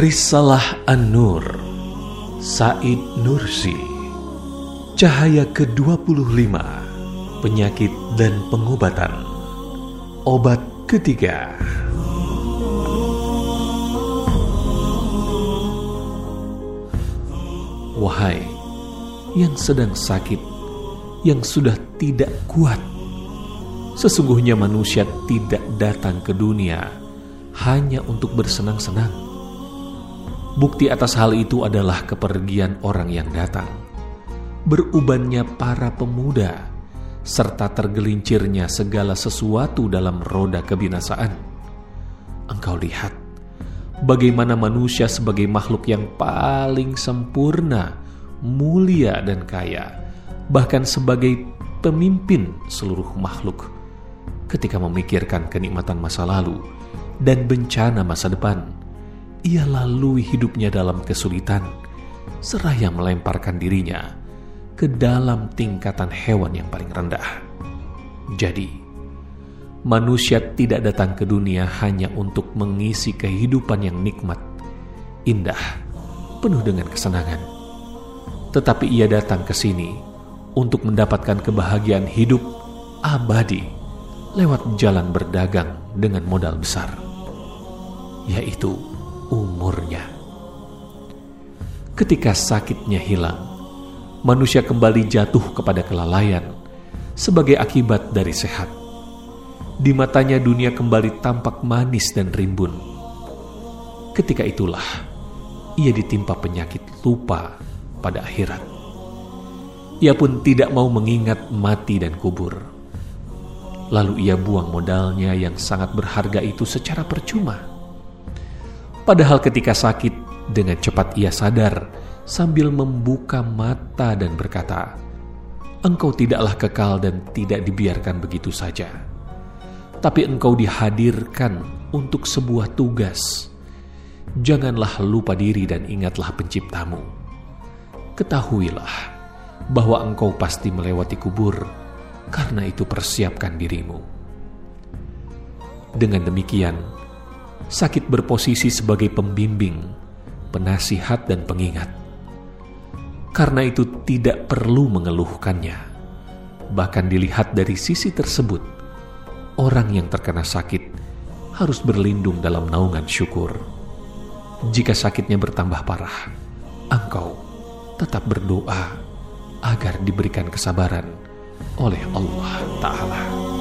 Risalah An-Nur Said Nursi. Cahaya ke-25 Penyakit dan pengobatan. Obat ketiga. Wahai yang sedang sakit, yang sudah tidak kuat, sesungguhnya manusia tidak datang ke dunia hanya untuk bersenang-senang. Bukti atas hal itu adalah kepergian orang yang datang, berubannya para pemuda, serta tergelincirnya segala sesuatu dalam roda kebinasaan. Engkau lihat bagaimana manusia sebagai makhluk yang paling sempurna, mulia, dan kaya, bahkan sebagai pemimpin seluruh makhluk, ketika memikirkan kenikmatan masa lalu dan bencana masa depan, ia lalui hidupnya dalam kesulitan, seraya melemparkan dirinya ke dalam tingkatan hewan yang paling rendah. Jadi, manusia tidak datang ke dunia hanya untuk mengisi kehidupan yang nikmat, indah, penuh dengan kesenangan. Tetapi ia datang ke sini untuk mendapatkan kebahagiaan hidup abadi lewat jalan berdagang dengan modal besar, yaitu umurnya. Ketika sakitnya hilang, manusia kembali jatuh kepada kelalaian sebagai akibat dari sehat. Di matanya dunia kembali tampak manis dan rimbun. Ketika itulah ia ditimpa penyakit lupa pada akhirat. Ia pun tidak mau mengingat mati dan kubur. Lalu ia buang modalnya yang sangat berharga itu secara percuma. Padahal ketika sakit, dengan cepat ia sadar sambil membuka mata dan berkata, "Engkau tidaklah kekal dan tidak dibiarkan begitu saja." tapi engkau dihadirkan untuk sebuah tugas. Janganlah lupa diri dan ingatlah penciptamu. Ketahuilah bahwa engkau pasti melewati kubur, karena itu persiapkan dirimu. Dengan demikian, sakit berposisi sebagai pembimbing, penasihat, dan pengingat. Karena itu tidak perlu mengeluhkannya. Bahkan dilihat dari sisi tersebut, orang yang terkena sakit harus berlindung dalam naungan syukur. Jika sakitnya bertambah parah, engkau tetap berdoa agar diberikan kesabaran oleh Allah Ta'ala.